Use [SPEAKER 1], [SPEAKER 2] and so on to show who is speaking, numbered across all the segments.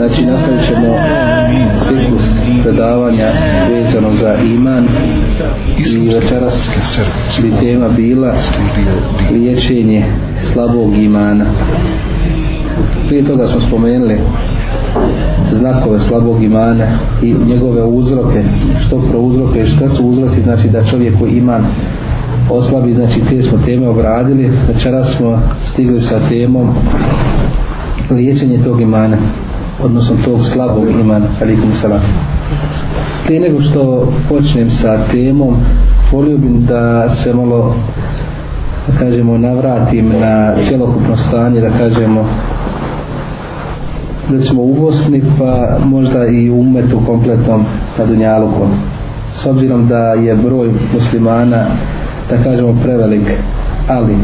[SPEAKER 1] Znači, nastavit ćemo ciklus predavanja vezano za iman. I večeras bi tema bila liječenje slabog imana. Prije toga smo spomenuli znakove slabog imana i njegove uzroke, što prouzroke, šta su uzroci, znači da čovjeku iman oslabi, znači te smo teme obradili, večeras smo stigli sa temom liječenje tog imana odnosno tog slabog imana. Alikum salam. Prije nego što počnem sa temom volio bih da se malo da kažemo navratim na cjelokupno stanje da kažemo recimo u Bosni pa možda i u umetu kompletnom na Dunjaluku. S obzirom da je broj muslimana da kažemo prevelik ali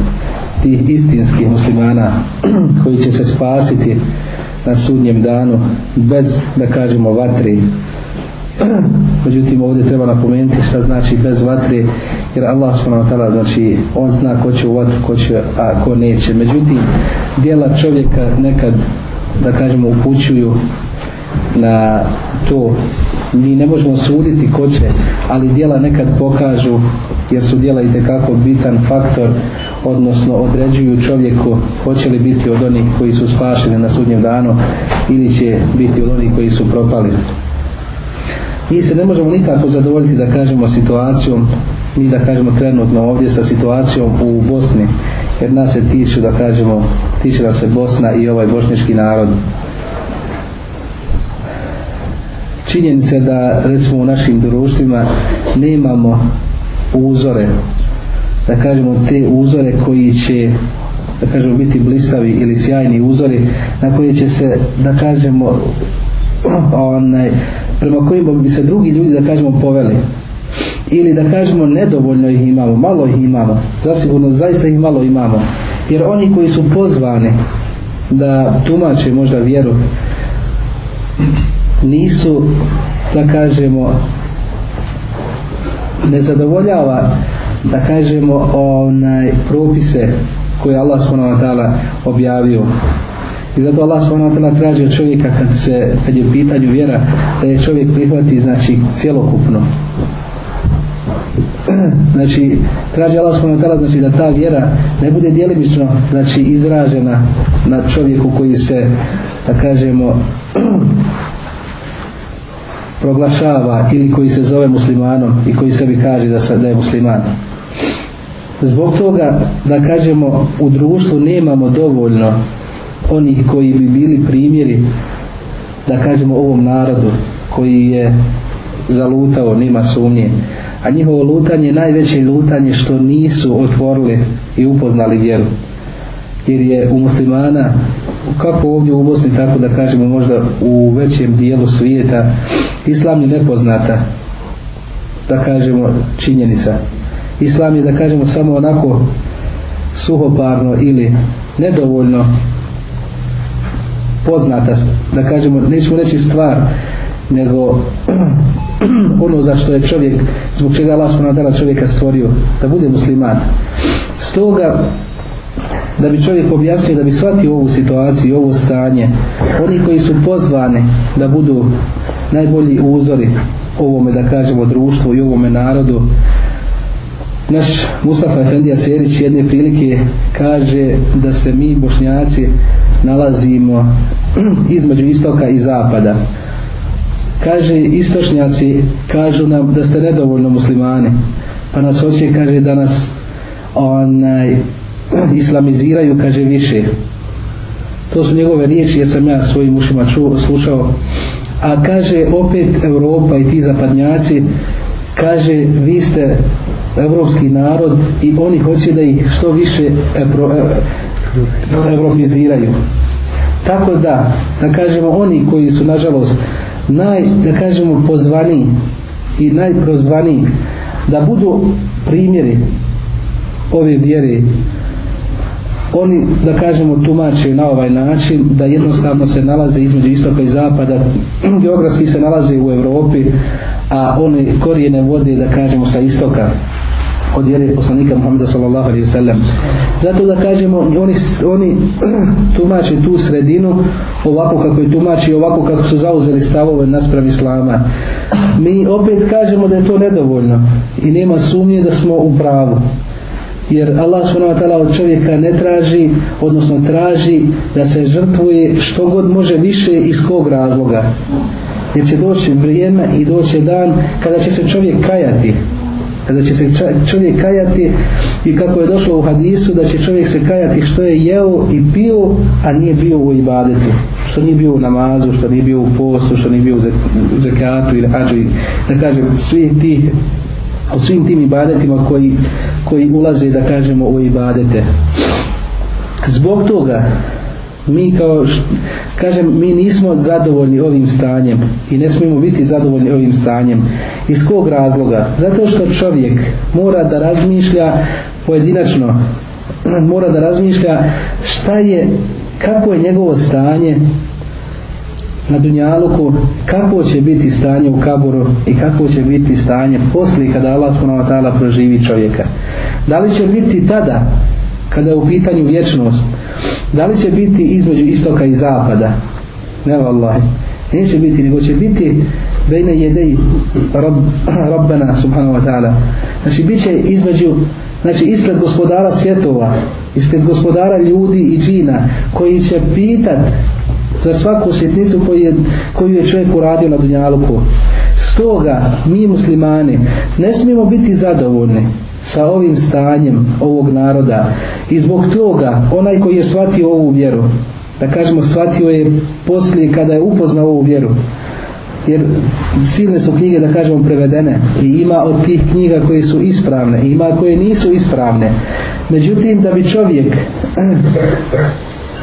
[SPEAKER 1] tih istinskih muslimana koji će se spasiti na sudnjem danu bez da kažemo vatri međutim ovdje treba napomenuti šta znači bez vatre jer Allah subhanahu wa ta'ala znači on zna ko će u vatru ko će a ko neće. Međutim dijela čovjeka nekad da kažemo upućuju na to. Mi ne možemo suditi ko će ali dijela nekad pokažu jer su dijela i tekako bitan faktor odnosno određuju čovjeku hoće li biti od onih koji su spašeni na sudnjem danu ili će biti od onih koji su propali. Mi se ne možemo nikako zadovoljiti da kažemo situacijom mi da kažemo trenutno ovdje sa situacijom u Bosni jer nas se tiču da kažemo tiče da se Bosna i ovaj bošnički narod. Činjenica da recimo u našim društvima nemamo uzore da kažemo te uzore koji će da kažemo biti blistavi ili sjajni uzori na koje će se da kažemo onaj, prema kojim bi se drugi ljudi da kažemo poveli. Ili da kažemo nedovoljno ih imamo malo ih imamo zasigurno zaista ih malo imamo. Jer oni koji su pozvani da tumače možda vjeru nisu da kažemo ne zadovoljava da kažemo onaj propise koje Allah subhanahu wa ta'ala objavio. I zato Allah subhanahu wa ta'ala traži od čovjeka kad se kad je u pitanju vjera da je čovjek prihvati znači cjelokupno. Znači traži Allah subhanahu wa ta'ala znači da ta vjera ne bude djelimično znači izražena na čovjeku koji se da kažemo proglašava ili koji se zove muslimanom i koji sebi kaže da, se, da je musliman. Zbog toga da kažemo u društvu nemamo dovoljno onih koji bi bili primjeri da kažemo ovom narodu koji je zalutao, nema sumnje. A njihovo lutanje najveće lutanje što nisu otvorili i upoznali vjeru jer je u muslimana kako ovdje u Bosni tako da kažemo možda u većem dijelu svijeta islam je nepoznata da kažemo činjenica. Islam je da kažemo samo onako suhoparno ili nedovoljno poznata da kažemo nećemo reći stvar nego ono za što je čovjek zbog čega Allah subhanahu čovjeka stvorio da bude musliman. Stoga da bi čovjek objasnio da bi shvatio ovu situaciju i ovo stanje oni koji su pozvani da budu najbolji uzori ovome da kažemo društvu i ovome narodu naš Mustafa Efendija Serić jedne prilike kaže da se mi bošnjaci nalazimo između istoka i zapada. Kaže istočnjaci kažu nam da ste nedovoljno muslimani pa nas hoće kaže da nas onaj islamiziraju kaže više. To su njegove riječi jer sam ja svojim ušima čuo, slušao. A kaže opet Europa i ti zapadnjaci kaže vi ste evropski narod i oni hoće da ih što više evro, e, evropiziraju. Tako da da kažemo oni koji su nažalost naj da kažemo pozvani i najprozvani da budu primjeri ove vjere oni da kažemo tumače na ovaj način da jednostavno se nalaze između istoka i zapada. Geografski se nalaze u Evropi a one korijene vode da kažemo sa istoka od vjere poslanika Muhammeda sallallahu alaihi sallam. Zato da kažemo oni, oni tumače tu sredinu ovako kako je tumači ovako kako su zauzeli stavove nasprav islama. Mi opet kažemo da je to nedovoljno i nema sumnje da smo u pravu jer Allah subhanahu wa ta'ala od čovjeka ne traži odnosno traži da se žrtvuje što god može više iz kog razloga. Jer će doći vrijeme i doći dan kada će se čovjek kajati. Kada će se čovjek kajati i kako je došlo u hadisu da će čovjek se kajati što je jeo i pio a nije bio u ibadetu. Što nije bio u namazu, što nije bio u postu što nije bio u zekatu ili hađu. Da kažem svi ti u svim tim ibadetima koji, koji ulaze da kažemo u ibadete. Zbog toga mi kao kažem mi nismo zadovoljni ovim stanjem i ne smijemo biti zadovoljni ovim stanjem. Iz kog razloga? Zato što čovjek mora da razmišlja pojedinačno mora da razmišlja šta je kako je njegovo stanje na dunjaluku kako će biti stanje u kaburu i kako će biti stanje poslije kada Allah ta'ala proživi čovjeka? Da li će biti tada kada je u pitanju vječnost da li će biti između istoka i zapada? Ne vallahi neće biti nego će biti bejne jedej rob, Rabbana subhanahu wa ta'ala. Znači bit će između znači ispred gospodara svjetova ispred gospodara ljudi i džina koji će pitat za svaku sjetnicu koju je, koju je čovjek uradio na dunjaluku. Stoga mi muslimani ne smijemo biti zadovoljni sa ovim stanjem ovog naroda. I zbog toga onaj koji je shvatio ovu vjeru da kažemo shvatio je poslije kada je upoznao ovu vjeru jer silne su knjige da kažemo prevedene i ima od tih knjiga koje su ispravne i ima koje nisu ispravne. Međutim da bi čovjek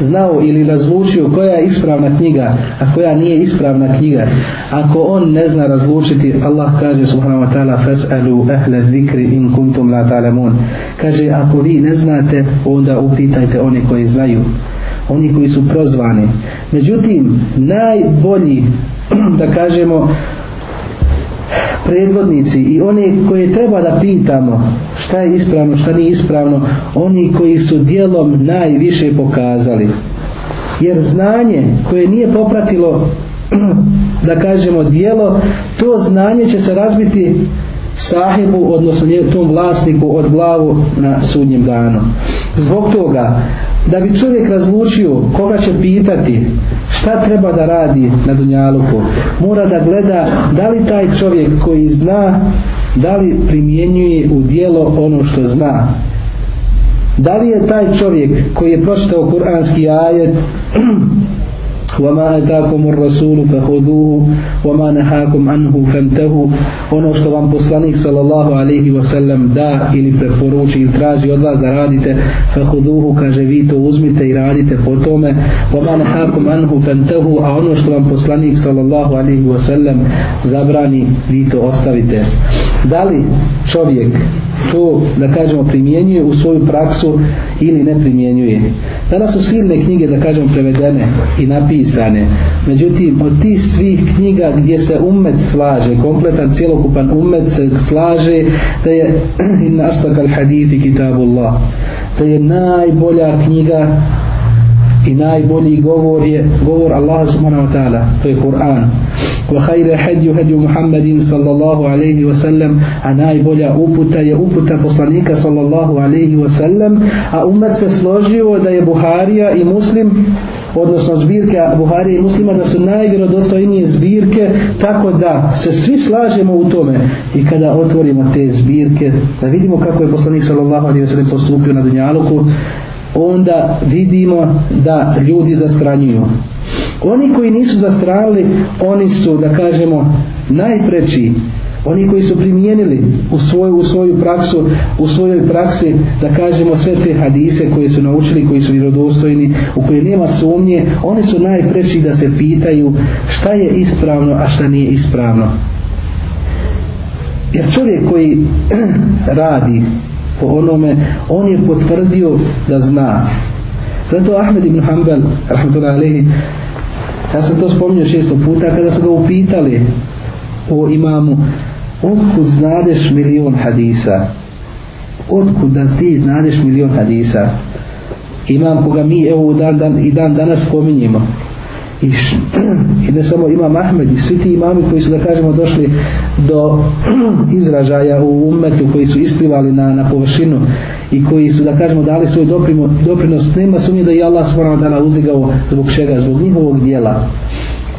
[SPEAKER 1] znao ili razlučio koja je ispravna knjiga a koja nije ispravna knjiga. Ako on ne zna razlučiti Allah kaže subhanahu wa ta'ala fas'alu ahle zikri in kuntum la ta'lamun. Kaže ako vi ne znate onda upitajte one koji znaju oni koji su prozvani. Međutim najbolji da kažemo predvodnici i oni koje treba da pitamo šta je ispravno, šta nije ispravno oni koji su dijelom najviše pokazali. Jer znanje koje nije popratilo da kažemo dijelo to znanje će se razbiti sahibu odnosno tom vlasniku od glavu na sudnjem danu. Zbog toga da bi čovjek razlučio koga će pitati šta treba da radi na dunjaluku mora da gleda da li taj čovjek koji zna da li primjenjuje u dijelo ono što zna. Da li je taj čovjek koji je pročitao kuranski ajet وما أتاكم الرسول فخذوه وما نهاكم عنه فانتهوا ono što vam poslanik sallallahu alejhi ve sellem da ili preporuči ili traži od vas da radite fakhuduhu kaže vi to uzmite i radite po tome وما نهاكم عنه فانتهوا a ono što vam poslanik sallallahu alejhi ve sellem zabrani vi to ostavite da li čovjek to da kažemo primjenjuje u svoju praksu ili ne primjenjuje. Danas su silne knjige da kažemo prevedene i napisane. Međutim od tih svih knjiga gdje se umet slaže kompletan cijelokupan umet se slaže da je in hadithi kitabullah. Da je najbolja knjiga i najbolji govor je govor Allaha subhanahu wa ta'ala to je Kur'an. Wa khayra hadi hadi Muhammedin sallallahu alayhi wa sallam a najbolja uputa je uputa poslanika sallallahu alayhi wa sallam a umet se složio da je Buharija i Muslim odnosno zbirke Buharije i Muslima da su najvjerodostojnije zbirke tako da se svi slažemo u tome. I kada otvorimo te zbirke da vidimo kako je poslanik sallallahu alaihi wa sallam postupio na Dunjaluku onda vidimo da ljudi zastranjuju. Oni koji nisu zastranili oni su da kažemo najpreći oni koji su primijenili u svoju, u svoju praksu u svojoj praksi da kažemo sve te hadise koje su naučili koji su vjerodostojni u koje nema sumnje oni su najpreći da se pitaju šta je ispravno a šta nije ispravno. Jer čovjek koji radi po onome on je potvrdio da zna. Zato Ahmed ibn Hanbal rahmatullahi alaihi ja sam to spominio šesto puta kada su ga upitali o imamu otkud znadeš milion hadisa? Otkud da ti znadeš milion hadisa? Imam koga mi evo dan, dan, i dan danas spominjemo i, š, i ne samo imam Ahmed i svi ti imami koji su da kažemo došli do izražaja u umetu koji su isplivali na, na površinu i koji su da kažemo dali svoj doprinos, doprinos nema sumnje da je Allah subhanahu wa ta'ala uzdigao zbog čega, zbog njihovog dijela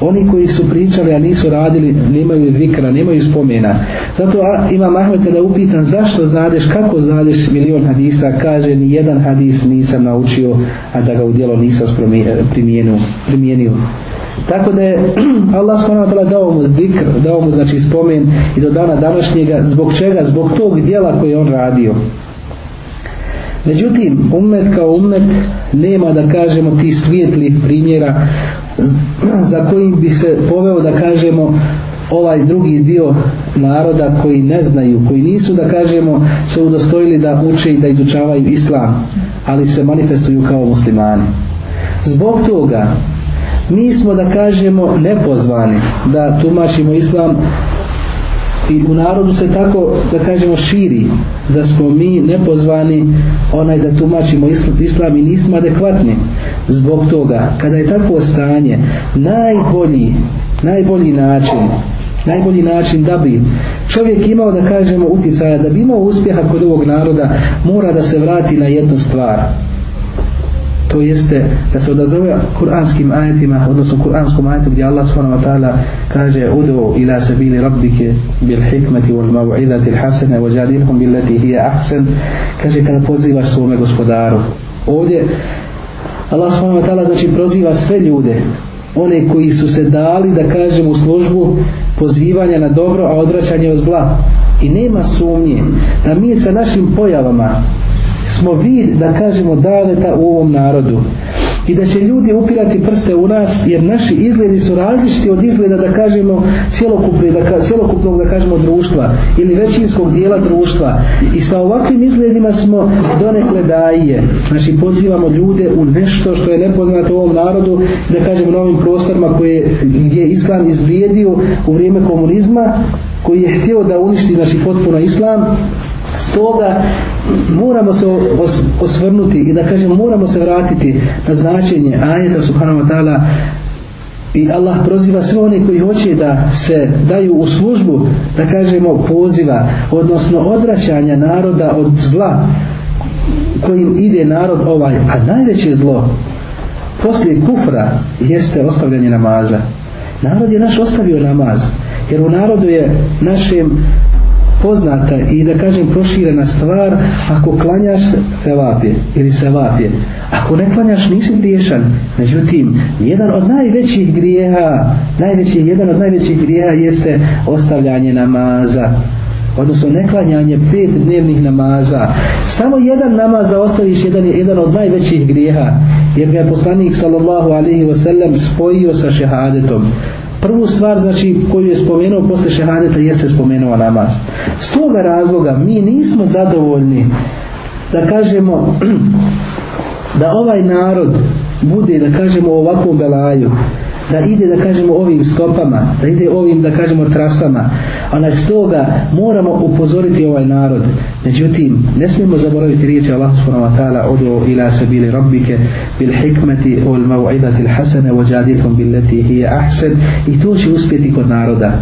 [SPEAKER 1] oni koji su pričali a nisu radili nemaju zikra, nemaju spomena zato a, imam Ahmed kada upitan zašto znadeš, kako znadeš milion hadisa kaže ni jedan hadis nisam naučio a da ga u dijelo nisam primijenio, primijenio. tako da je Allah s.w.t. dao mu zikr, dao mu znači spomen i do dana današnjega zbog čega, zbog tog dijela koje on radio Međutim, umet kao umet nema da kažemo ti svijetlih primjera za kojim bi se poveo da kažemo ovaj drugi dio naroda koji ne znaju, koji nisu da kažemo se udostojili da uče i da izučavaju islam, ali se manifestuju kao muslimani. Zbog toga mi smo da kažemo nepozvani da tumačimo islam i u narodu se tako da kažemo širi da smo mi nepozvani onaj da tumačimo islam. I nismo adekvatni zbog toga. Kada je takvo stanje najbolji najbolji način najbolji način da bi čovjek imao da kažemo utjecaja da bi imao uspjeha kod ovog naroda mora da se vrati na jednu stvar to jeste da se odazove kuranskim ajetima odnosno kuranskom ajetu gdje Allah subhanahu wa ta'ala kaže udu ila sabili rabbike bil hikmeti wal maw'idati al hasana wa jadilhum billati hiya ahsan. Kaže kada pozivaš svome gospodaru. Ovdje Allah subhanahu wa ta'ala znači proziva sve ljude. One koji su se dali da kažem u službu pozivanja na dobro a odvraćanje od zla. I nema sumnje da mi sa našim pojavama smo vid da kažemo daveta u ovom narodu. I da će ljudi upirati prste u nas jer naši izgledi su različiti od izgleda da kažemo cjelokupne, da ka, cjelokupnog da kažemo društva ili većinskog dijela društva. I sa ovakvim izgledima smo donekle daje znači pozivamo ljude u nešto što je nepoznato u ovom narodu da kažemo na ovim prostorima koje je islam izvrijedio u vrijeme komunizma koji je htio da uništi naši potpuno islam stoga moramo se os, osvrnuti i da kažemo moramo se vratiti na značenje ajeta subhanahu wa ta'ala. I Allah proziva sve one koji hoće da se daju u službu da kažemo poziva odnosno odvraćanja naroda od zla kojim ide narod ovaj a najveće zlo poslije kufra jeste ostavljanje namaza. Narod je naš ostavio namaz jer u narodu je našem poznata i da kažem proširena stvar ako klanjaš sevapje ili sevapje ako ne klanjaš nisi griješan. Međutim jedan od najvećih grijeha najveći, jedan od najvećih grijeha jeste ostavljanje namaza odnosno neklanjanje pet dnevnih namaza. Samo jedan namaz da ostaviš jedan je jedan od najvećih grijeha jer ga je poslanik sallallahu alaihi wasallam spojio sa šehadetom prvu stvar znači koju je spomenuo posle šehadeta jeste spomenuo namaz. S toga razloga mi nismo zadovoljni da kažemo da ovaj narod bude da kažemo u ovakvom belaju da ide da kažemo ovim stopama da ide ovim da kažemo trasama. A na stoga moramo upozoriti ovaj narod. Međutim ne smijemo zaboraviti riječi Allah subhanahu wa ta'ala odu ila sabili rabbike bil hikmeti wal maw'idati al hasana wa jadilhum billati hiya ahsan. I to će uspjeti kod naroda.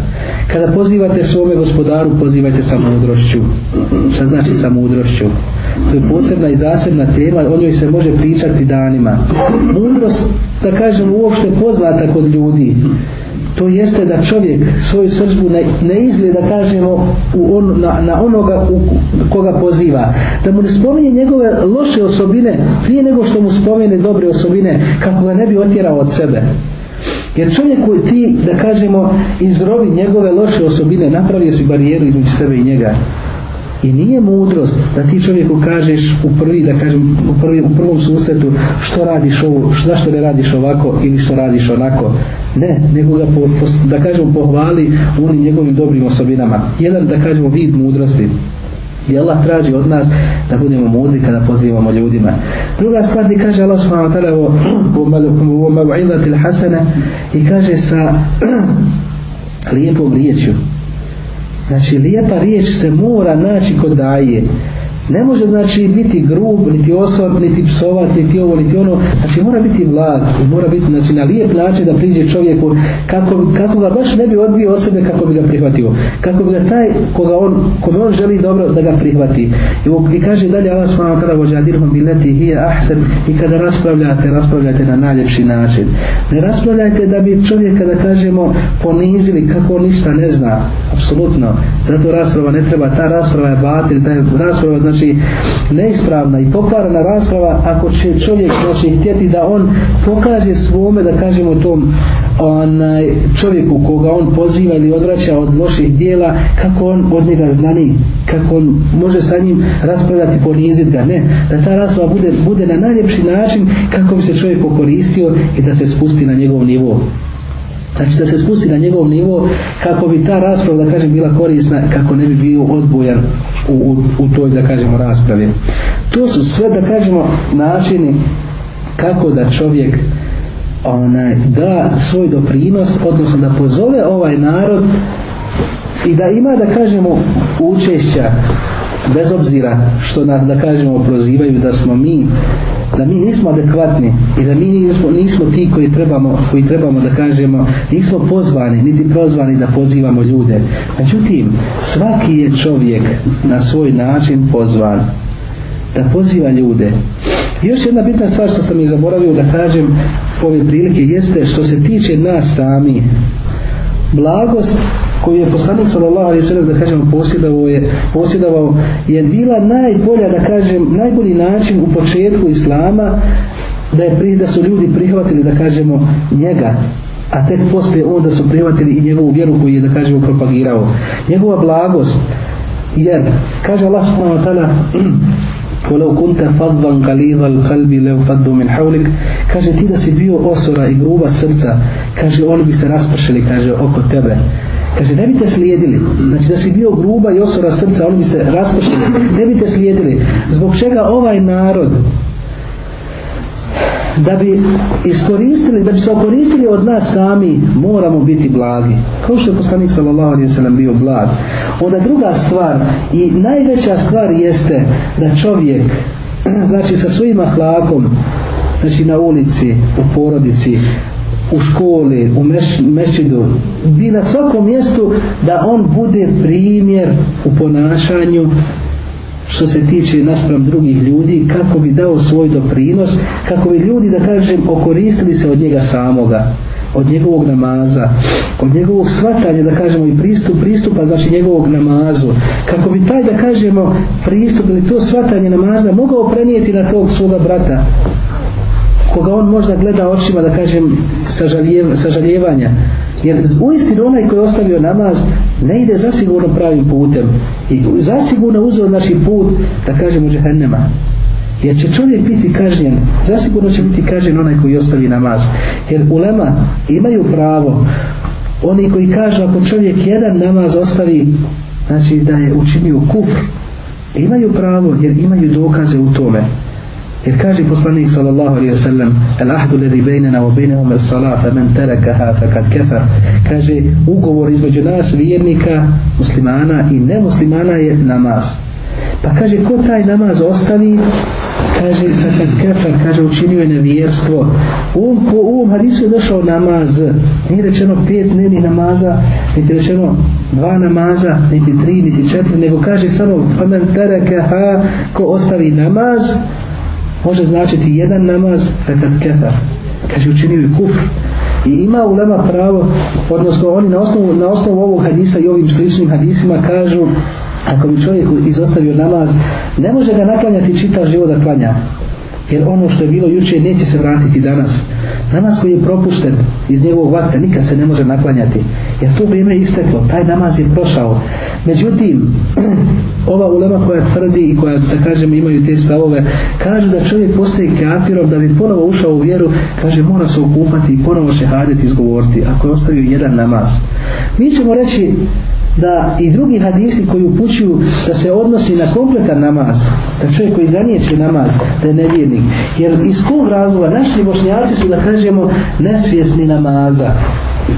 [SPEAKER 1] Kada pozivate svome gospodaru pozivajte sa mudrošću šta znači sa mudrošću to je posebna i zasebna tema o njoj se može pričati danima. Mudrost da kažem uopšte poznata kod ljudi. To jeste da čovjek svoju sržbu ne, ne izgleda kažemo u on, na, na onoga u koga poziva. Da mu ne spominje njegove loše osobine prije nego što mu spomene dobre osobine kako ga ne bi otjerao od sebe. Jer čovjek koji ti da kažemo izrovi njegove loše osobine napravio si barijeru između sebe i njega. I nije mudrost da ti čovjeku kažeš u prvi, da kažem, u, prvi, u prvom susretu što radiš ovo, zašto ne radiš ovako ili što radiš onako. Ne, nego ga po, po, da kažemo pohvali onim njegovim dobrim osobinama. Jedan da kažemo vid mudrosti. I Allah traži od nas da budemo mudri kada pozivamo ljudima. Druga stvar gdje kaže Allah subhanahu wa ta'ala u mav'idatil hasana i kaže sa lijepom riječju Znači, lijepa riječ se mora naći kod daje ne može znači biti grub, niti osor, niti psovat, niti ovo, niti ono, znači mora biti vlad, mora biti znači, na lijep način da priđe čovjeku kako, kako ga baš ne bi odbio od sebe kako bi ga prihvatio, kako bi ga taj koga on, kome on želi dobro da ga prihvati. I, i kaže dalje Allah subhanahu kada vođadirhum bileti hije ahsen i kada raspravljate, raspravljate na najljepši način. Ne raspravljajte da bi čovjek kada kažemo ponizili kako on ništa ne zna, apsolutno, zato rasprava ne treba, ta rasprava je batil, ta rasprava znači Znači, neispravna i pokvarana rasprava ako će čovjek znači htjeti da on pokaže svome da kažemo tom onaj čovjeku koga on poziva ili odvraća od loših dijela kako on od njega znani kako on može sa njim raspravljati ponizit ga ne. Da ta rasprava bude, bude na najljepši način kako bi se čovjek pokoristio i da se spusti na njegov nivo znači da se spusti na njegov nivo kako bi ta rasprava da kažem bila korisna kako ne bi bio odbojan u, u, u toj da kažemo raspravi. To su sve da kažemo načini kako da čovjek onaj, da svoj doprinos odnosno da pozove ovaj narod i da ima da kažemo učešća bez obzira što nas da kažemo prozivaju da smo mi da mi nismo adekvatni i da mi nismo, nismo ti koji trebamo, koji trebamo da kažemo nismo pozvani, niti prozvani da pozivamo ljude. Međutim svaki je čovjek na svoj način pozvan da poziva ljude. Još jedna bitna stvar što sam je zaboravio da kažem ove prilike jeste što se tiče nas sami blagost koju je poslanik sallallahu alejhi ve sellem da kažemo posjedovao je posjedovao je bila najbolja da kažem najbolji način u početku islama da je pri, da su ljudi prihvatili da kažemo njega a tek posle onda su prihvatili i njegovu vjeru koju je da kažemo propagirao njegova blagost jer kaže Allah subhanahu wa ta'ala ولو كنت فظا غليظ القلب لو فضوا من حولك kaže ti da si bio osora i gruba srca kaže oni bi se raspršili kaže oko tebe kaže ne bi te slijedili znači da si bio gruba i osora srca oni bi se raspršili ne bi te slijedili zbog čega ovaj narod da bi iskoristili, da bi se okoristili od nas sami, moramo biti blagi. Kao što je poslanik sallallahu alaihi sallam bio blag. Onda druga stvar i najveća stvar jeste da čovjek, znači sa svojim ahlakom, znači na ulici, u porodici, u školi, u meš, mešidu, bi na svakom mjestu da on bude primjer u ponašanju što se tiče naspram drugih ljudi kako bi dao svoj doprinos kako bi ljudi da kažem okoristili se od njega samoga od njegovog namaza od njegovog svatanja da kažemo i pristup pristupa znači njegovog namazu. Kako bi taj da kažemo pristup ili to svatanje namaza mogao prenijeti na tog svoga brata koga on možda gleda očima da kažem sažaljevanja. Jer uistinu onaj koji je ostavio namaz ne ide zasigurno pravim putem. I zasigurno uzeo naši put da kažemo džehennema. Jer će čovjek biti kažnjen zasigurno će biti kažnjen onaj koji ostavi namaz. Jer ulema imaju pravo. Oni koji kažu ako čovjek jedan namaz ostavi znači da je učinio kufr imaju pravo jer imaju dokaze u tome. Jer kaže poslanik sallallahu alaihi wasallam El ahdu ledi bejnena wa bejnehum as-salat man tarakaha fakad kafar. Kaže ugovor između nas vjernika muslimana i nemuslimana je namaz. Pa kaže ko taj namaz ostavi? Kaže fakad kafar. Kaže učinio je nevjerstvo. U ovom, po ovom hadisu je došao namaz. Nije rečeno pet neni namaza niti rečeno dva namaza niti tri niti četiri nego kaže samo man tarakaha ko ostavi namaz može značiti jedan namaz fekad kefar kaže učinio i kufr. I ima ulema pravo odnosno oni na osnovu, na osnovu ovog hadisa i ovim sličnim hadisima kažu ako bi čovjek izostavio namaz ne može ga naklanjati čitav život da klanja jer ono što je bilo juče neće se vratiti danas. Namaz koji je propušten iz njegovog vakta nikad se ne može naklanjati. Jer to vrijeme je isteklo taj namaz je prošao. Međutim ova ulema koja tvrdi i koja da kažem imaju te stavove kaže da čovjek postaje kafirom da bi ponovo ušao u vjeru kaže mora se okupati i ponovo šehadet izgovoriti ako je ostavio jedan namaz. Mi ćemo reći da i drugi hadisi koji upućuju da se odnosi na kompletan namaz da čovjek koji zanijeće namaz da je nevjernik. Jer iz kog razloga? Naši bošnjaci su da kažemo nesvjesni namaza.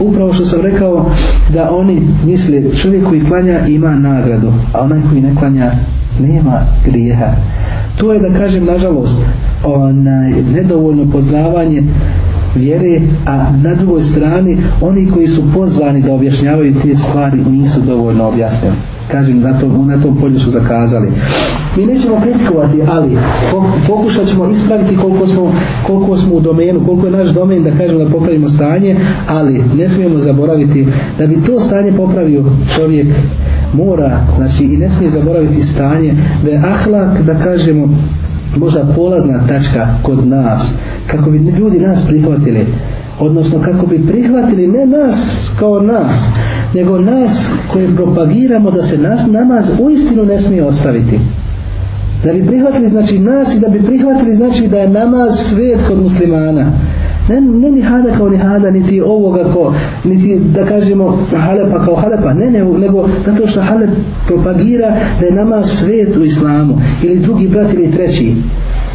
[SPEAKER 1] Upravo što sam rekao da oni misle čovjek koji klanja ima nagradu a onaj koji ne klanja nema grijeha to je da kažem nažalost onaj nedovoljno poznavanje vjere, a na drugoj strani oni koji su pozvani da objašnjavaju te stvari nisu dovoljno objasnili. kažem na tom, na tom polju su zakazali mi nećemo kritikovati ali pokušat ćemo ispraviti koliko smo, koliko smo u domenu koliko je naš domen da kažemo da popravimo stanje ali ne smijemo zaboraviti da bi to stanje popravio čovjek mora znači i ne smije zaboraviti stanje da je ahlak da kažemo možda polazna tačka kod nas kako bi ljudi nas prihvatili. Odnosno kako bi prihvatili ne nas kao nas nego nas koje propagiramo da se nas namaz u istinu ne smije ostaviti. Da bi prihvatili znači nas i da bi prihvatili znači da je namaz svet kod muslimana ne, ne ni hada kao ni hada niti ovoga ko niti da kažemo halepa kao halepa ne, ne nego zato što halep propagira da je namaz svet u islamu ili drugi brat ili treći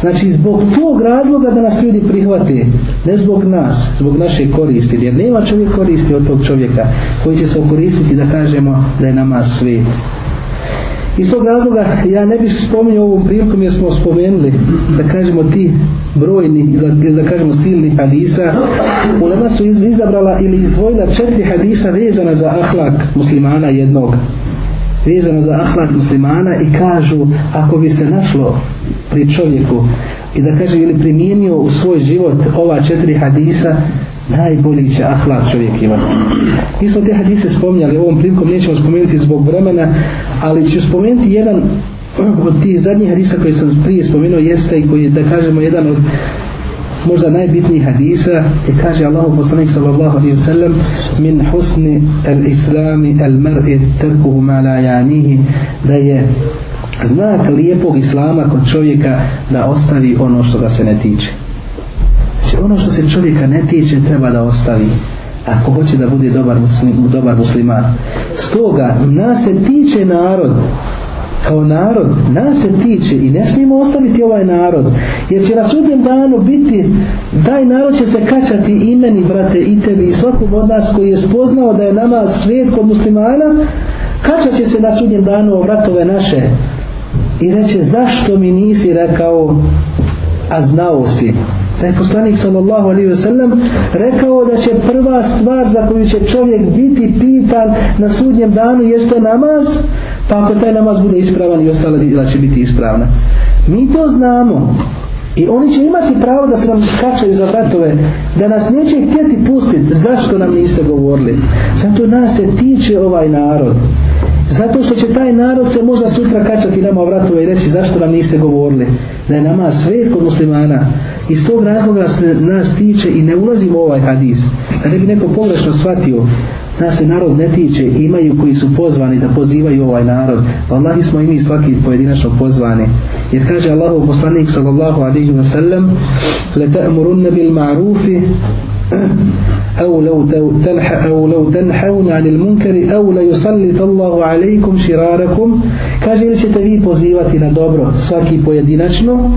[SPEAKER 1] Znači zbog tog razloga da nas ljudi prihvate, ne zbog nas, zbog naše koristi, jer nema čovjek koristi od tog čovjeka koji će se okoristiti da kažemo da je nama svet. Iz tog razloga ja ne bih spominjao ovom prilikom jer smo spomenuli da kažemo ti brojni, da, da kažemo silni hadisa. Ulema su izabrala ili izdvojila četiri hadisa vezana za ahlak muslimana jednog vezano za ahlak muslimana i kažu ako bi se našlo pri čovjeku i da kaže ili primijenio u svoj život ova četiri hadisa najbolji će ahlak čovjek imati. Mi smo te hadise spominjali ovom prilikom nećemo spomenuti zbog vremena ali ću spomenuti jedan od tih zadnjih hadisa koje sam prije spomenuo jeste i koji je da kažemo jedan od možda najbitnijih hadisa je kaže Allahu poslanik sallallahu alaihi wa sallam min husni al-islami al-mar'i terkuhu ma la janihi da je znak lijepog islama kod čovjeka da ostavi ono što ga se ne tiče znači ono što se čovjeka ne tiče treba da ostavi. Ako hoće da bude dobar, muslim, dobar musliman. Stoga nas se tiče narod. Kao narod nas se tiče i ne smijemo ostaviti ovaj narod. Jer će na sudnjem danu biti taj narod će se kačati meni brate i tebi i svakom od nas koji je spoznao da je nama svijet kod muslimana kačat će se na sudnjem danu o vratove naše. I reće zašto mi nisi rekao a znao si? Da je poslanik sallallahu alaihi ve sellem rekao da će prva stvar za koju će čovjek biti pitan na sudnjem danu jeste namaz pa ako taj namaz bude ispravan i ostala djela će biti ispravna. Mi to znamo i oni će imati pravo da se nam skačaju za vratove da nas neće htjeti pustiti zašto nam niste govorili? Zato nas se tiče ovaj narod. Zato što će taj narod se možda sutra kačati nama vratove i reći zašto nam niste govorili? Da je nama sve kod muslimana iz tog razloga se nas tiče i ne ulazimo u ovaj hadis da ne bi neko pogrešno shvatio nas se narod ne tiče imaju koji su pozvani da pozivaju ovaj narod Allah smo i mi svaki pojedinačno pozvani jer kaže Allah poslanik sallallahu alaihi wa sallam le ta'murunne bil ma'rufi أو لو تنح أو لو تنحون عن المنكر أو لا يسلط الله عليكم شراركم kaže ili ćete vi pozivati na dobro svaki pojedinačno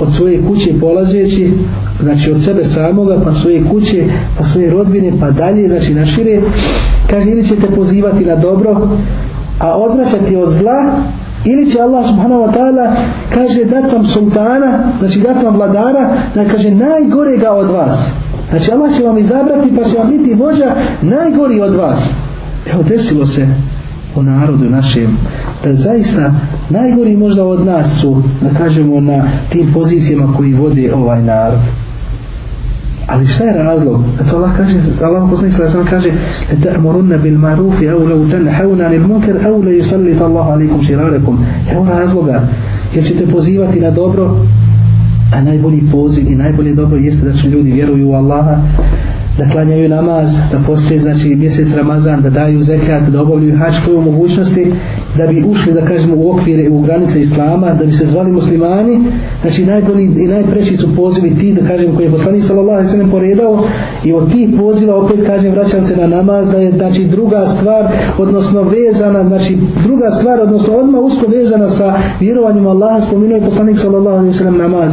[SPEAKER 1] od svoje kuće polazeći znači od sebe samoga pa svoje kuće pa svoje rodbine pa dalje znači na šire kaže ili ćete pozivati na dobro a odvraćati od zla ili će Allah subhanahu wa ta'ala kaže dat vam sultana znači dat vam vladara da kaže najgorega od vas Znači Allah će vam izabrati pa će vam biti vođa najgori od vas. Evo desilo se u narodu našem da zaista najgori možda od nas su da kažemo na tim pozicijama koji vode ovaj narod. Ali šta je razlog? E, Zato Allah kaže, Allah poslani sallallahu alejhi kaže: "Ta'muruna bil ma'ruf aw law tanhauna 'anil munkar aw la yusallit Allah alaykum shirarakum." Evo razloga. Jer ćete pozivati na dobro, a najbolji poziv i najbolje dobro jeste da će ljudi vjeruju u Allaha da klanjaju namaz, da postoje znači mjesec Ramazan, da daju zekat, da obavljaju hač koje mogućnosti, da bi ušli da kažemo u okvire u granice Islama, da bi se zvali muslimani, znači najbolji i najpreći su pozivi ti da kažem koji je poslanik sallallahu alejhi ve sellem poredao i od tih poziva opet kažem vraćam se na namaz da je znači druga stvar odnosno vezana znači druga stvar odnosno odmah usko vezana sa vjerovanjem Allaha spomenuo je poslanik sallallahu alejhi ve sellem namaz.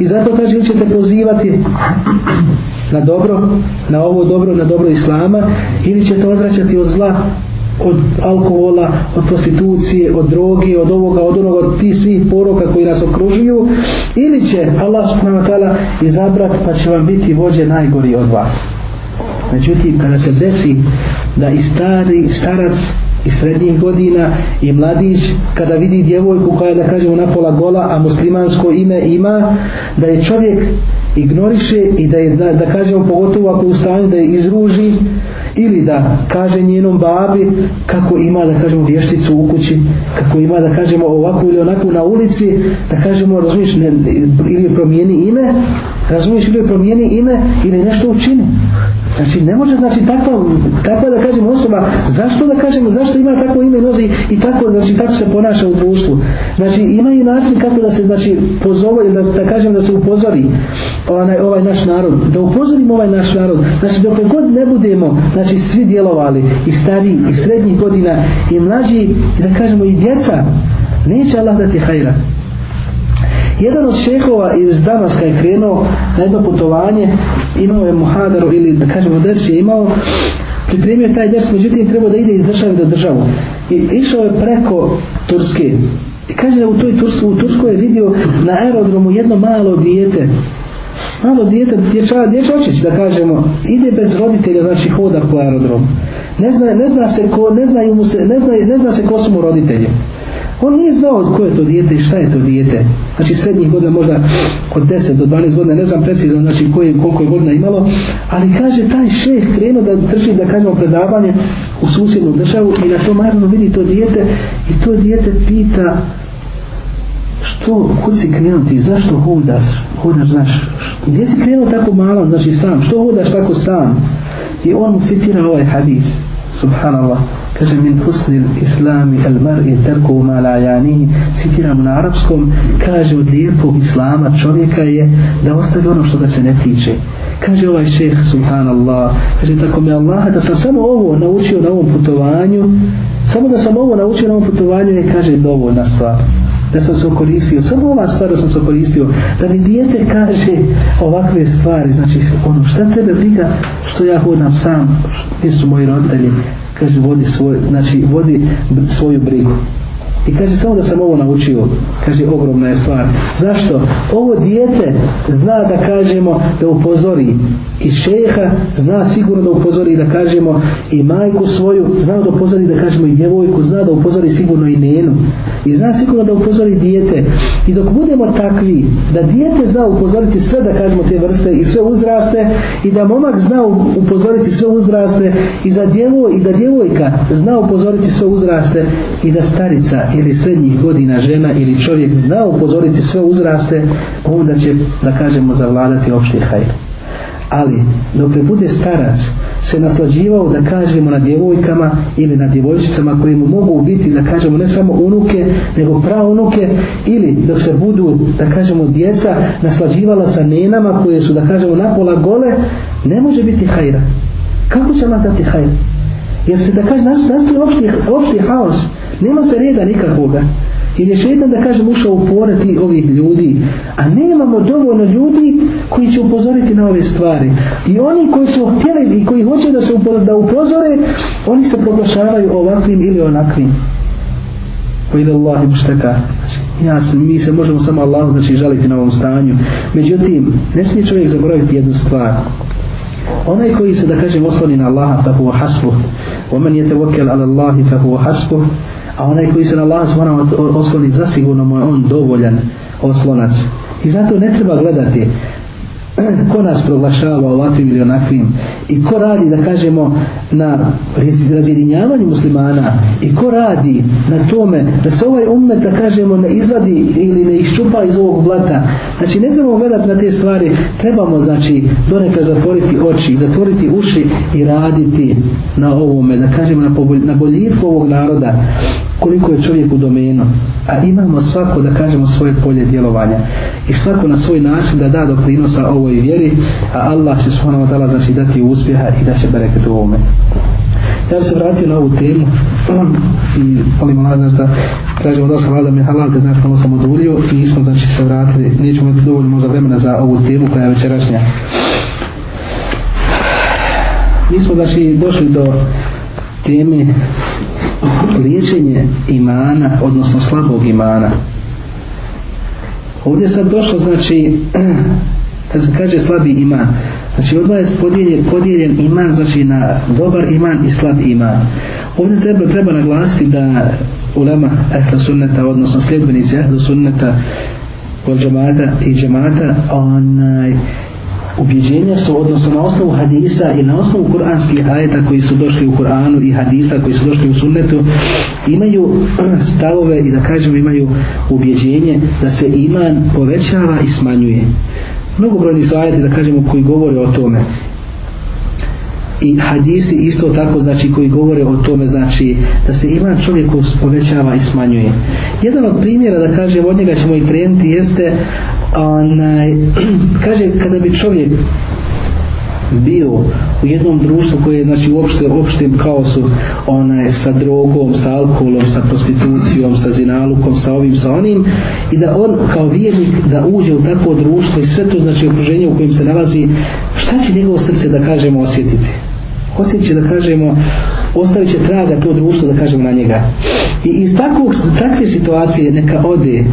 [SPEAKER 1] I zato kaže ćete pozivati na dobro na ovo dobro, na dobro Islama ili će to odvraćati od zla od alkohola, od prostitucije, od droge, od ovoga, od onoga, od tih svih poroka koji nas okružuju, ili će Allah subhanahu wa ta'ala izabrati pa će vam biti vođe najgori od vas. Međutim, kada se desi da i stari, starac i srednjih godina i mladić kada vidi djevojku koja je da kažemo napola gola a muslimansko ime ima da je čovjek ignoriše i da je da, da kažemo pogotovo ako u stanju da je izruži ili da kaže njenom babi kako ima da kažemo vješticu u kući kako ima da kažemo ovako ili onako na ulici da kažemo razumiješ ne, ili promijeni ime razumiješ ili promijeni ime ili nešto učini. Znači ne može znači takva takva da kažemo osoba zašto da kažemo zašto ima takvo ime nozi i tako znači tako se ponaša u društvu. Znači ima i način kako da se znači pozove da da kažem da se upozori onaj ovaj naš narod, da upozorimo ovaj naš narod. Znači dok god ne budemo znači svi djelovali i stari i srednjih godina i mlađi i da kažemo i djeca neće Allah dati hajra. Jedan od šehova iz Damaska je krenuo na jedno putovanje, imao je muhadaru ili da kažemo ders je imao, pripremio taj ders, međutim trebao da ide iz države do državu. I išao je preko Turske. I kaže da u toj Tursku, u Turskoj je vidio na aerodromu jedno malo dijete, malo dijete, dječa, dječačić da kažemo, ide bez roditelja, znači hoda po aerodromu. Ne zna, ne zna se ko, ne znaju mu se, ne zna, ne zna se ko su mu roditelji. On nije znao od koje je to dijete i šta je to dijete. Znači srednjih godina možda od 10 do 12 godina, ne znam precizno znači koje, koliko je godina imalo, ali kaže taj šeh krenuo da drži da kažemo predavanje u susjednu državu i na to marno vidi to dijete i to dijete pita što, kud si krenuo ti, zašto hodaš, hodaš, znaš, gdje si krenuo tako malo, znači sam, što hodaš tako sam? I on mu citira ovaj hadis, subhanallah, kaže min husni islami al mar'i terku ma la janihi citiram na arapskom kaže od lijepog islama čovjeka je da ostavi ono što ga se ne tiče. Kaže ovaj šeh subhanallah. Kaže tako mi Allah da sam samo ovo naučio na ovom putovanju samo da sam ovo naučio na ovom putovanju je kaže dovoljna stvar da sam se okoristio, samo ova stvar da sam se okoristio, da mi dijete kaže ovakve stvari, znači ono šta tebe briga što ja hodam sam, gdje su moji roditelji, kaže vodi svoj, znači vodi svoju brigu. I kaže samo da sam ovo naučio, kaže ogromna je stvar. Zašto? Ovo dijete zna da kažemo da upozori i šeha, zna sigurno da upozori da kažemo i majku svoju, zna da upozori da kažemo i djevojku, zna da upozori sigurno i nenu. I zna sigurno da upozori dijete. I dok budemo takvi, da dijete zna upozoriti sve da kažemo te vrste i sve uzraste i da momak zna upozoriti sve uzraste i da djevoj i da djevojka zna upozoriti sve uzraste i da starica ili srednjih godina žena ili čovjek zna upozoriti sve uzraste, onda će, da kažemo, zavladati opšti hajr. Ali, dok ne bude starac, se naslađivao da kažemo na djevojkama ili na djevojčicama koje mu mogu biti, da kažemo, ne samo unuke, nego unuke, ili dok se budu, da kažemo, djeca naslađivala sa nenama koje su, da kažemo, napola gole, ne može biti hajra. Kako će vam dati hajra? Jer se da kaže, nastoji opšti, opšti haos, nema se reda nikakvoga. Jer je šetan da kažem ušao u pore ti ovih ljudi. A nemamo dovoljno ljudi koji će upozoriti na ove stvari. I oni koji su htjeli i koji hoće da se da upozore, oni se proglašavaju ovakvim ili onakvim. Pa ide Allah im. Ja mi se možemo samo Allah znači žaliti na ovom stanju. Međutim, ne smije čovjek zaboraviti jednu stvar. Onaj koji se da kažem osloni na Allaha fa huwa hasbuh. Wa man yatawakkal ala Allahi fa huwa hasbuh a onaj koji se na Allaha subhanahu osloni zasigurno mu je on dovoljan oslonac i zato ne treba gledati ko nas proglašava ovakvim ili onakvim? I ko radi da kažemo na razjedinjavanju muslimana? I ko radi na tome da se ovaj umet da kažemo ne izvadi ili ne iščupa iz ovog blata? Znači ne trebamo gledati na te stvari. Trebamo znači donekad zatvoriti oči zatvoriti uši i raditi na ovome da kažemo na, na boljitku ovog naroda koliko je čovjek u domenu. A imamo svako da kažemo svoje polje djelovanja i svako na svoj način da da doprinosa ovoj vjeri a Allah će subhanahu wa ta'ala znači dati uspjeha i da će bereket u ovome. Ja bih se vratio na ovu temu i molim Allah znači da tražimo da sam vada mi halal da znači malo sam odulio i nismo znači se vratili. Nećemo imati dovoljno možda vremena za ovu temu koja je večerašnja. Mi smo znači došli do teme liječenje imana odnosno slabog imana. Ovdje sad došlo znači kad se kaže slabi iman znači odmah je podijeljen, podijeljen iman znači na dobar iman i slab iman. Ovdje treba, treba naglasiti da ulema ehla sunneta odnosno sljedbenici ehla sunneta od džemata i džemata onaj ubjeđenja su odnosno na osnovu hadisa i na osnovu kuranskih ajeta koji su došli u Kur'anu i hadisa koji su došli u sunnetu imaju stavove i da kažemo imaju ubjeđenje da se iman povećava i smanjuje mnogobrojni su ajeti da kažemo koji govore o tome. I hadisi isto tako znači koji govore o tome znači da se iman čovjeku povećava i smanjuje. Jedan od primjera da kažem od njega ćemo i krenuti jeste onaj, kaže kada bi čovjek bio u jednom društvu koje je znači uopšte opštem kaosu onaj sa drogom, sa alkoholom, sa prostitucijom, sa zinalukom, sa ovim, sa onim i da on kao vjernik da uđe u takvo društvo i sve to znači okruženje u kojem se nalazi šta će njegovo srce da kažemo osjetiti? Osjetit će da kažemo ostavit će traga to društvo da kažemo na njega. I iz takvog, takve situacije neka ode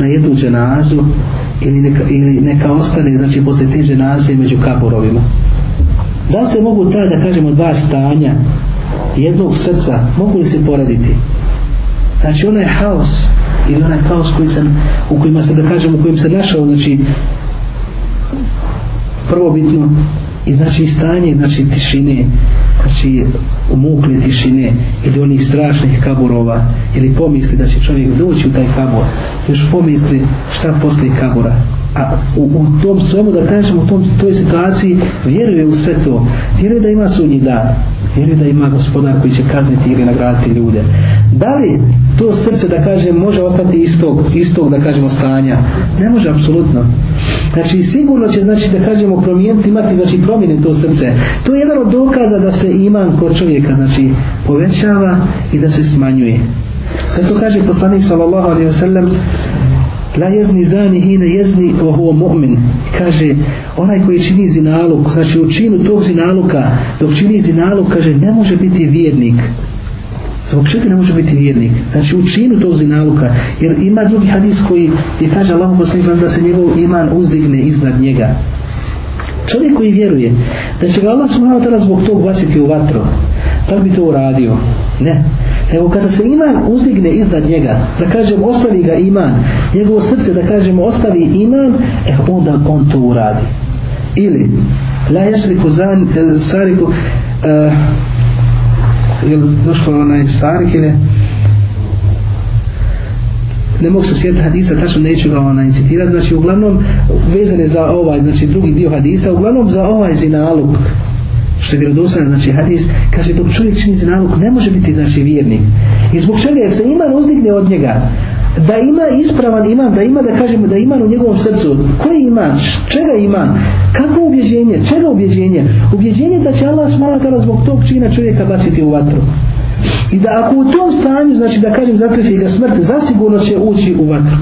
[SPEAKER 1] na jednu dženazu ili neka, ili neka ostane znači posle te dženaze među kaborovima da se mogu ta da kažemo dva stanja jednog srca mogu li se poraditi znači onaj haos ili onaj haos koji sam, u kojima se da kažemo u kojim se našao znači prvo bitno i znači stanje znači tišine znači umukle tišine ili onih strašnih kaburova ili pomisli da će čovjek doći u taj kabor, još pomisli šta posle kabura a u, u tom svemu da kažemo u tom, toj situaciji vjeruje u sve to. Vjeruje da ima sudnji dan. Vjeruje da ima gospodar koji će kazniti ili nagraditi ljude. Da li to srce da kažem može ostati istog, istog da kažemo stanja? Ne može apsolutno. Znači sigurno će znači da kažemo promijeniti imati znači promjene to srce. To je jedan od dokaza da se iman kod čovjeka znači povećava i da se smanjuje. Zato kaže poslanik sallallahu alaihi wasallam la jezni zani hine jezni o mu'min. Kaže onaj koji čini zinaluk znači u činu tog zinaluka dok čini zinaluk kaže ne može biti vjernik. Zbog čega ne može biti vjernik? Znači u činu tog zinaluka jer ima drugi hadis koji je kaže Allah poslanik da se njegov iman uzdigne iznad njega. Čovjek koji vjeruje da će ga Allah subhanahu ta'ala zbog tog baciti u vatru da bi to uradio. Ne nego kada se iman uzdigne iznad njega da kažem ostavi ga iman njegovo srce da kažemo ostavi iman e onda on to uradi. Ili la jesriku zan, e, sariku e, uh, je došlo onaj starik ili? Ne mogu se sjetiti hadisa, tačno neću ga onaj citirati, znači uglavnom vezane za ovaj, znači drugi dio hadisa, uglavnom za ovaj zinaluk, što je vjerodostan, znači hadis, kaže dok čovjek čini zinaluk, ne može biti znači vjernik. I zbog čega? Se iman uzdigne od njega, da ima ispravan iman, da ima da kažemo da iman u njegovom srcu, koji iman, čega iman, kako ubjeđenje, čega ubjeđenje, ubjeđenje da će Allah smalakala zbog tog čina čovjeka baciti u vatru. I da ako u tom stanju, znači da kažem zatrefi ga smrt, zasigurno će ući u vatru.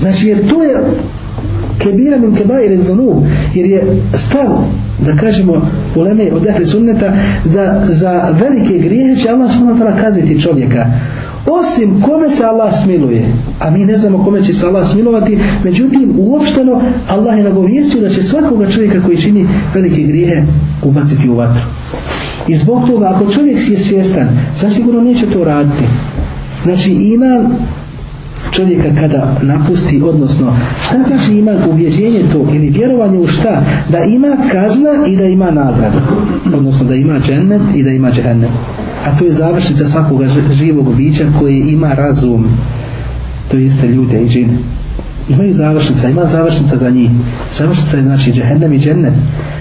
[SPEAKER 1] Znači jer to je kebira min kebair il jer je stav, da kažemo, u leme od ehli sunneta, da za velike grijehe će Allah smalakala kazniti čovjeka. Osim kome se Allah smiluje. A mi ne znamo kome će se Allah smilovati međutim uopšteno Allah je nagovijestio da će svakoga čovjeka koji čini velike grijehe ubaciti u vatru. I zbog toga ako čovjek je svjestan zasigurno neće to raditi. Znači iman čovjeka kada napusti odnosno šta znači ima uvježenje to ili vjerovanje u šta? Da ima kazna i da ima nagradu. Odnosno da ima džennet i da ima džennet a to je završnica svakoga živog bića koji ima razum. To jeste ljude i džine imaju završnica, ima završnica za njih. Završnica je znači džehennem i džennet.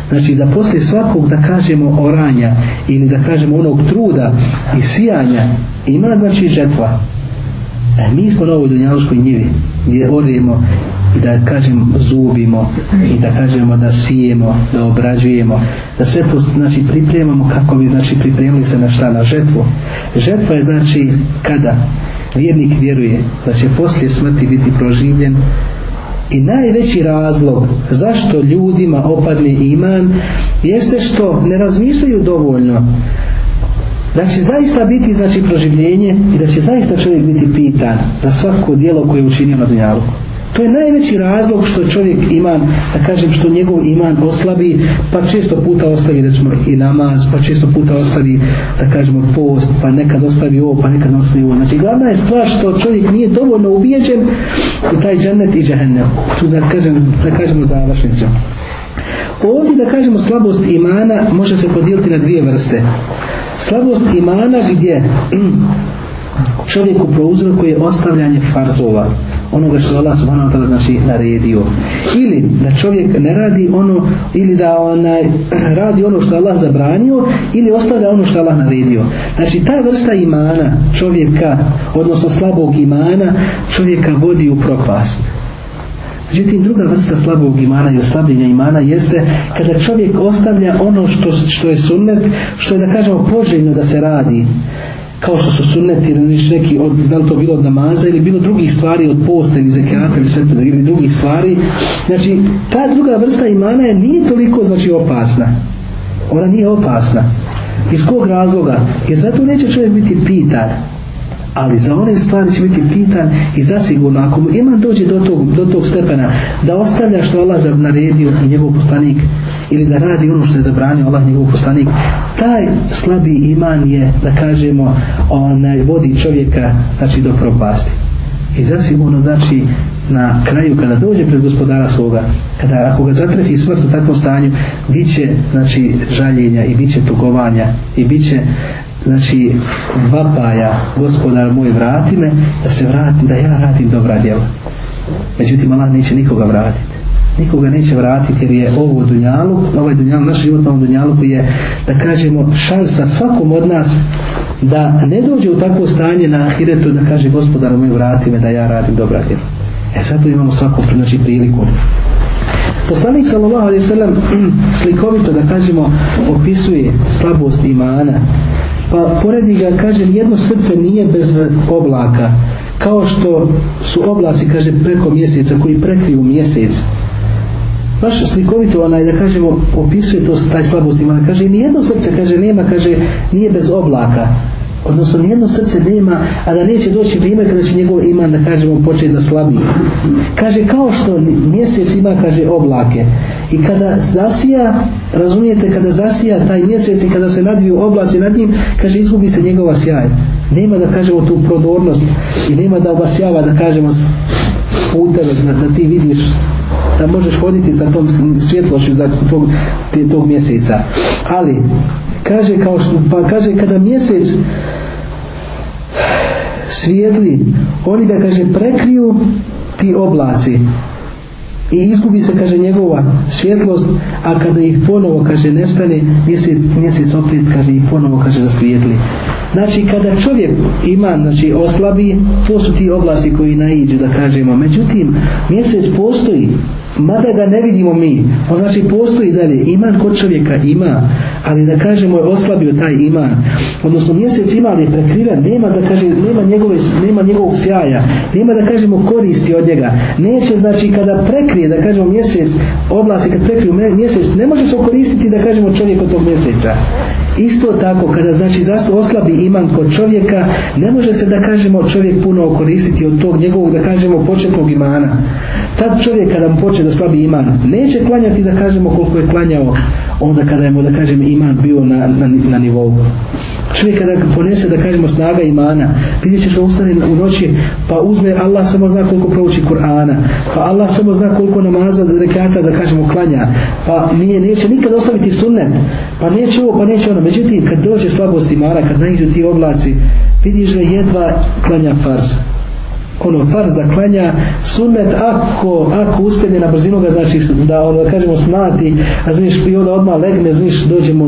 [SPEAKER 1] Znači da poslije svakog da kažemo oranja ili da kažemo onog truda i sijanja ima znači žetva e, mi smo na ovoj dunjaluškoj njivi gdje orijemo i da kažem zubimo i da kažemo da sijemo, da obrađujemo, da sve to znači pripremamo kako bi znači pripremili se na šta, na žetvu. Žetva je znači kada vjernik vjeruje da će poslije smrti biti proživljen i najveći razlog zašto ljudima opadne iman jeste što ne razmišljaju dovoljno da će zaista biti znači proživljenje i da će zaista čovjek biti pitan za svako dijelo koje je učinio na dunjalu. To je najveći razlog što čovjek iman da kažem što njegov iman oslabi pa često puta ostavi da smo i namaz pa često puta ostavi da kažemo post pa nekad ostavi ovo pa nekad ostavi ovo. Znači glavna je stvar što čovjek nije dovoljno ubijeđen u taj džennet i džahennem tu da kažem da kažemo završnicu ovdje da kažemo slabost imana može se podijeliti na dvije vrste slabost imana gdje čovjeku prouzrokuje ostavljanje farzova onoga što Allah subhanahu wa ta'ala znači naredio. Ili da čovjek ne radi ono ili da onaj radi ono što Allah zabranio ili ostavlja ono što Allah naredio. Znači ta vrsta imana čovjeka odnosno slabog imana čovjeka vodi u propast. Međutim, druga vrsta slabog imana i oslabljenja imana jeste kada čovjek ostavlja ono što, što je sunnet, što je da kažemo poželjno da se radi. Kao što su sunneti ili neki od, da li to bilo od namaza ili bilo drugih stvari od posta ili zekijata ili sve ili drugih stvari. Znači ta druga vrsta imana je nije toliko znači opasna. Ona nije opasna. Iz kog razloga? Jer zato neće čovjek biti pitan ali za one stvari će biti pitan i zasigurno ako mu ima dođe do tog, do tog stepena da ostavlja što Allah naredio i njegov poslanik ili da radi ono što je zabranio Allah njegov poslanik taj slabi iman je da kažemo onaj vodi čovjeka znači do propasti. I zasigurno znači na kraju kada dođe pred gospodara svoga kada ako ga zatrefi smrt u takvom stanju bit će znači žaljenja i bit će tugovanja i bit će znači vapaja gospodar moj vrati me da se vrati da ja radim dobra djela. Međutim Allah neće nikoga vratiti. Nikoga neće vratiti jer je ovo dunjalu ovaj dunjalu, naš život na ovom dunjalu je da kažemo šansa svakom od nas da ne dođe u takvo stanje na ahiretu da kaže gospodar moj vrati me da ja radim dobra djela. E sad tu imamo svaku znači, priliku. Poslanik sallallahu alejhi ve sellem slikovito da kažemo opisuje slabost imana pa poredi ga kaže jedno srce nije bez oblaka kao što su oblaci kaže preko mjeseca koji prekriju mjesec. Baš slikovito onaj da kažemo opisuje to taj slabost ima kaže ni jedno srce kaže nema kaže nije bez oblaka odnosno nijedno srce nema a da neće doći vrijeme kada će njegov iman da kažemo početi da slabi. Kaže kao što mjesec ima kaže oblake. I kada zasija razumijete kada zasija taj mjesec i kada se nadviju oblaci nad njim kaže izgubi se njegova sjaj. Nema da kažemo tu prodornost i nema da obasjava da kažemo puteve da, da ti vidiš da možeš hoditi sa tom svjetlošću za tog, tog mjeseca. Ali kaže kao što pa kaže kada mjesec svijetli oni ga kaže prekriju ti oblaci. I izgubi se kaže njegova svjetlost a kada ih ponovo kaže nestane mjesec, mjesec opet kaže ih ponovo kaže zasvijetli. Znači kada čovjek ima znači oslabi to su ti oblasti koji naiđu da kažemo. Međutim mjesec postoji mada ga ne vidimo mi. On znači postoji dalje. Iman kod čovjeka ima ali da kažemo je oslabio taj iman. Odnosno mjesec ima ali je prekriven nema da kaže nema, njegove, nema njegovog sjaja. Nema da kažemo koristi od njega. Neće znači kada prekrije da kažemo mjesec oblasti kad prekriju mjesec ne može se koristiti da kažemo čovjek od tog mjeseca. Isto tako kada znači zašto oslabi iman kod čovjeka ne može se da kažemo čovjek puno koristiti od tog njegovog da kažemo početnog imana. Tad čovjek kada mu počne da slabi iman. Neće klanjati da kažemo koliko je klanjao onda kada je mu da kažem iman bio na, na, na nivou. Čovjek kada ponese da kažemo snaga imana vidjet ćeš da ustane u noći pa uzme Allah samo zna koliko prouči Kur'ana pa Allah samo zna koliko namaza rekata da kažemo klanja pa nije, neće nikad ostaviti sunnet pa neće ovo pa neće ono. Međutim kad dođe slabost imana kad najđu ti oblaci vidiš ga jedva klanja farsa ono farz da klanja sunnet ako, ako uspjene na brzinu ga znači da ono da kažemo smati a znaš i onda odmah legne znaš dođemo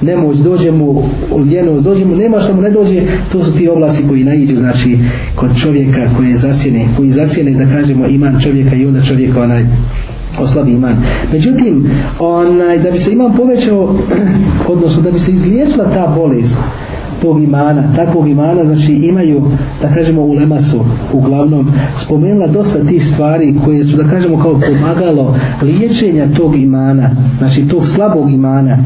[SPEAKER 1] nemoć dođemo ljenost dođemo nema što mu ne dođe to su ti oblasi koji naiđu znači kod čovjeka koji je zasjene koji zasjene da kažemo iman čovjeka i onda čovjeka onaj oslabi iman. Međutim, onaj, da bi se iman povećao, odnosno da bi se izliječila ta bolest, tog imana, takvog imana, znači imaju, da kažemo, u lemasu, uglavnom, spomenula dosta tih stvari koje su, da kažemo, kao pomagalo liječenja tog imana, znači tog slabog imana.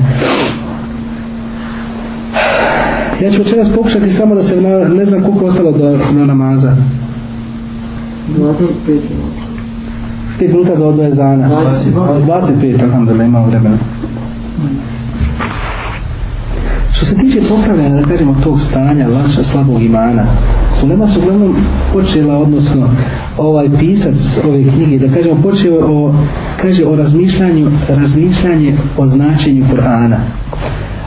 [SPEAKER 1] Ja ću večeras pokušati samo da se na, ne znam koliko ostalo do, do namaza.
[SPEAKER 2] 25
[SPEAKER 1] 5 minuta do odvoje zana. 25, alhamdulillah, imamo vremena. Što se tiče popravljanja, da kažemo, tog stanja, vaša slabog imana, Ulema su uglavnom počela, odnosno ovaj pisac ove knjige, da kažemo, počeo o, kaže, o razmišljanju, razmišljanje o značenju Kur'ana.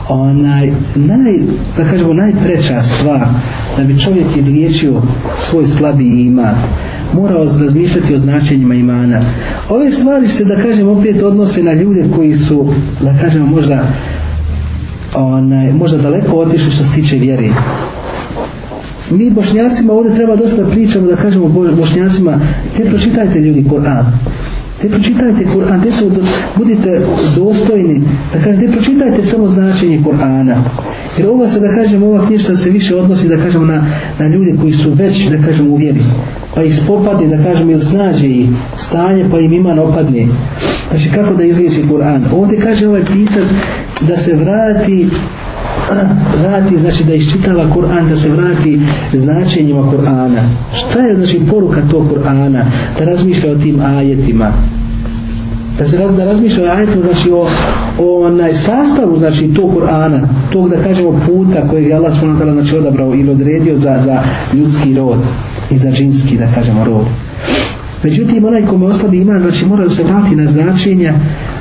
[SPEAKER 1] Onaj, naj, da kažemo, najpreča stvar da bi čovjek izliječio svoj slabi iman, morao razmišljati o značenjima imana. Ove stvari se, da kažem, opet odnose na ljude koji su, da kažem, možda onaj, možda daleko otišli što se tiče vjere mi bošnjacima ovdje treba dosta pričamo da kažemo bošnjacima te pročitajte ljudi Koran te pročitajte Kur'an, te su, budite dostojni da kažem, te pročitajte samo značenje Kur'ana. jer ova se da kažem ova knjišta se više odnosi da kažem, na, na ljude koji su već da kažem u vjeri pa ih spopadne da kažem ili snađe i stanje pa im iman opadne znači kako da izliječi Kur'an? ovdje kaže ovaj pisac da se vrati vrati, znači da iščitava Kur'an, da se vrati značenjima Kur'ana. Šta je znači poruka tog Kur'ana? Da razmišlja o tim ajetima. Da se da razmišlja o ajetima, znači o, o onaj sastavu, znači tog Kur'ana, tog da kažemo puta kojeg je Allah s.w.t. znači odabrao ili odredio za, za ljudski rod i za džinski, da kažemo, rod. Međutim, onaj kome oslabi ima, znači mora da se vrati na značenja,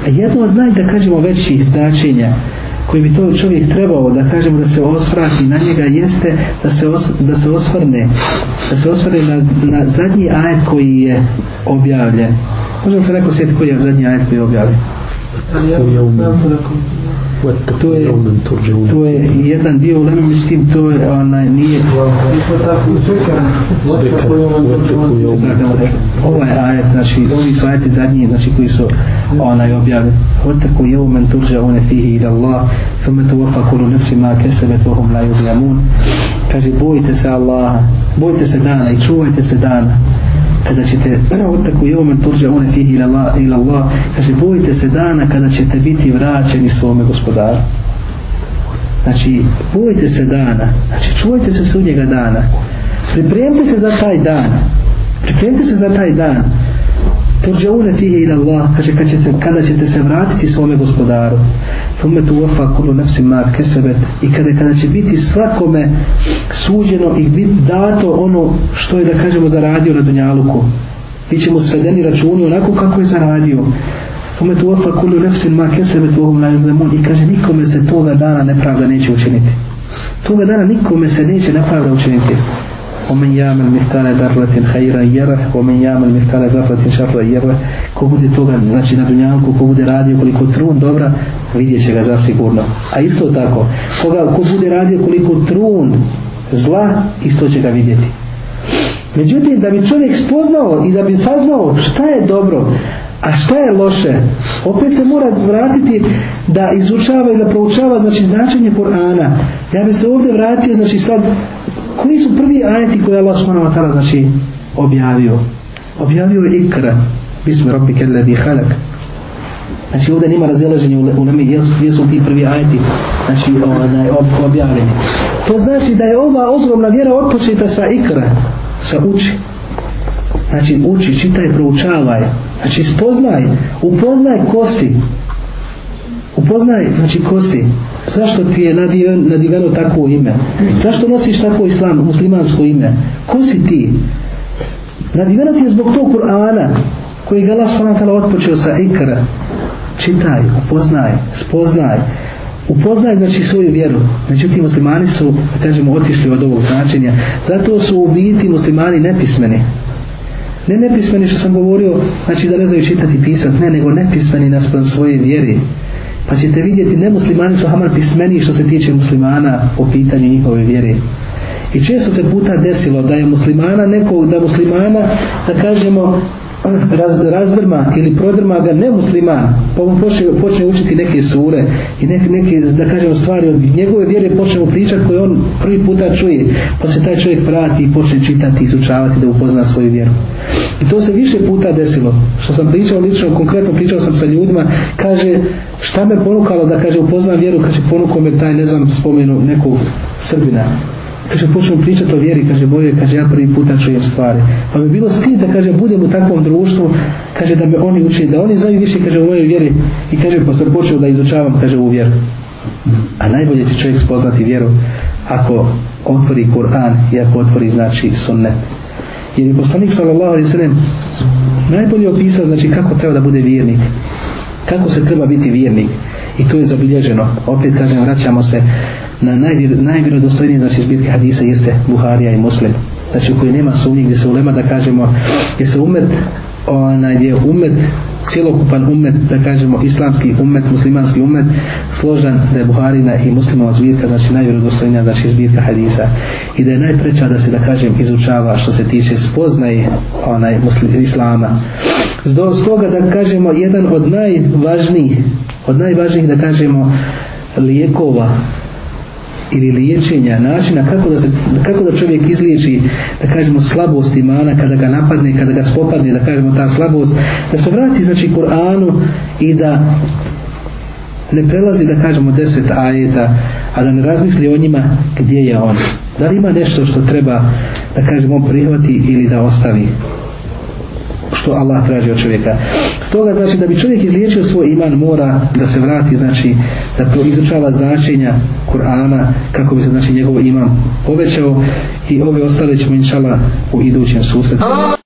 [SPEAKER 1] jedno od naj, da kažemo, većih značenja, koji bi to čovjek trebao da kažemo da se osvrati na njega jeste da se, os, da se osvrne da se osvrne na, na zadnji ajet koji je objavljen. Možda se neko sjeti koji je zadnji ajet koji je objavljen to je to je jedan dio ulema mislim to je onaj nije ovaj ajet znači ovi su ajeti zadnji znači koji su onaj objavljeni واتقوا يوما ترجعون فيه إلى الله ثم توفى كل نفس ما كسبت وهم لا يظلمون kaže bojite se Allaha bojite se dana i čuvajte se dana kada ćete otaku jomen turđa one fihi ila Allah, ila Allah kaže bojite se dana kada ćete biti vraćeni svome gospodaru. Znači bojite se dana znači čuvajte se sudnjega dana pripremite se za taj dan pripremite se za taj dan. Turđaune fihi ila Allah kaže kada ćete, kada ćete se vratiti svome gospodaru thumme tu wafa kullu nafsi ma kesebet i kada, kada će biti svakome suđeno i biti dato ono što je da kažemo zaradio na dunjaluku. Bit ćemo svedeni računi onako kako je zaradio. Thumme tu wafa kullu nafsi ma kesebet uhum la yuzlemun i kaže nikome se toga dana nepravda neće učiniti. Toga dana nikome se neće nepravda učiniti. ومن يعمل مثقال ذرة خيرا يره ومن يعمل مثقال ذرة شرا يره ko bude toga znači na dunjanku ko bude radio koliko trun dobra vidjet će ga zasigurno a isto tako koga, ko bude radio koliko trun zla isto će ga vidjeti međutim da bi čovjek spoznao i da bi saznao šta je dobro a šta je loše opet se mora vratiti da izučava i da proučava znači značenje Kur'ana ja bi se ovdje vratio znači sad koji su prvi ajeti koje Allah subhanahu wa ta'ala znači objavio. Objavio je ikra bismi rabbi kelladi halak znači ovdje nima razilaženja u nami jesu, su ti prvi ajeti znači onaj, ob, objavljeni. To znači da je ova ogromna vjera otpočeta sa ikra sa uči. Znači uči, čitaj, proučavaj. Znači spoznaj, upoznaj ko si upoznaj, znači ko si zašto ti je nadiveno takvo ime? Zašto nosiš takvo islam, muslimansko ime? Ko si ti? Nadiveno ti je zbog tog Kur'ana koji ga Allah s.w.t. otpočeo sa ikra. Čitaj, upoznaj, spoznaj. Upoznaj znači svoju vjeru. Međutim muslimani su kažemo otišli od ovog značenja. Zato su u biti muslimani nepismeni. Ne nepismeni što sam govorio znači da ne znaju čitati pisat ne nego nepismeni naspram svoje vjeri pa ćete vidjeti nemuslimani su hamar pismeni što se tiče muslimana po pitanju njihove vjere. I često se puta desilo da je muslimana nekog da muslimana da kažemo raz, razdrma ili prodrma ga nemusliman pa mu počne, počne učiti neke sure i neke, neke da kažemo stvari od njegove vjere počne mu pričati koje on prvi puta čuje pa se taj čovjek prati i počne čitati i izučavati da upozna svoju vjeru. I to se više puta desilo. Što sam pričao lično, konkretno pričao sam sa ljudima kaže šta me ponukalo da kaže upoznam vjeru kaže ponukao me taj ne znam spomenu nekog Srbina kaže počnem pričati o vjeri kaže boje kaže ja prvi puta čujem stvari. Pa mi bilo stid da kaže budem u takvom društvu kaže da me oni uče da oni znaju više kaže o mojoj vjeri. I kaže pa sam počeo da izučavam kaže u vjeru. A najbolje će čovjek spoznati vjeru ako otvori Kur'an i ako otvori znači sunnet. Jer je poslanik sallallahu alaihi sallam najbolje opisao znači kako treba da bude vjernik. Kako se treba biti vjernik. I to je zabilježeno. Opet kažem vraćamo se na najvjerodostojniji znači zbirke hadisa jeste Buharija i Muslim. Znači u kojoj nema sumnje gdje se ulema da kažemo gdje se umet onaj je umet cjelokupan umet da kažemo islamski umet muslimanski umet složan da je Buharina i muslimova zbirka znači najvjerodostojnija znači zbirka hadisa. I da je najpreča da se da kažem izučava što se tiče spoznaje onaj muslim, islama. Stoga da kažemo jedan od najvažnijih od najvažnijih da kažemo lijekova ili liječenja, načina kako da, se, kako da čovjek izliječi, da kažemo, slabost imana kada ga napadne, kada ga spopadne, da kažemo ta slabost, da se vrati, znači, Kur'anu i da ne prelazi, da kažemo, deset ajeta, a da ne razmisli o njima gdje je on. Da li ima nešto što treba, da kažemo, prihvati ili da ostavi što Allah traži od čovjeka. Stoga znači da bi čovjek izliječio svoj iman mora da se vrati znači da to izučava značenja Kur'ana kako bi se znači njegov iman povećao i ove ostale ćemo inšala u idućem susretu.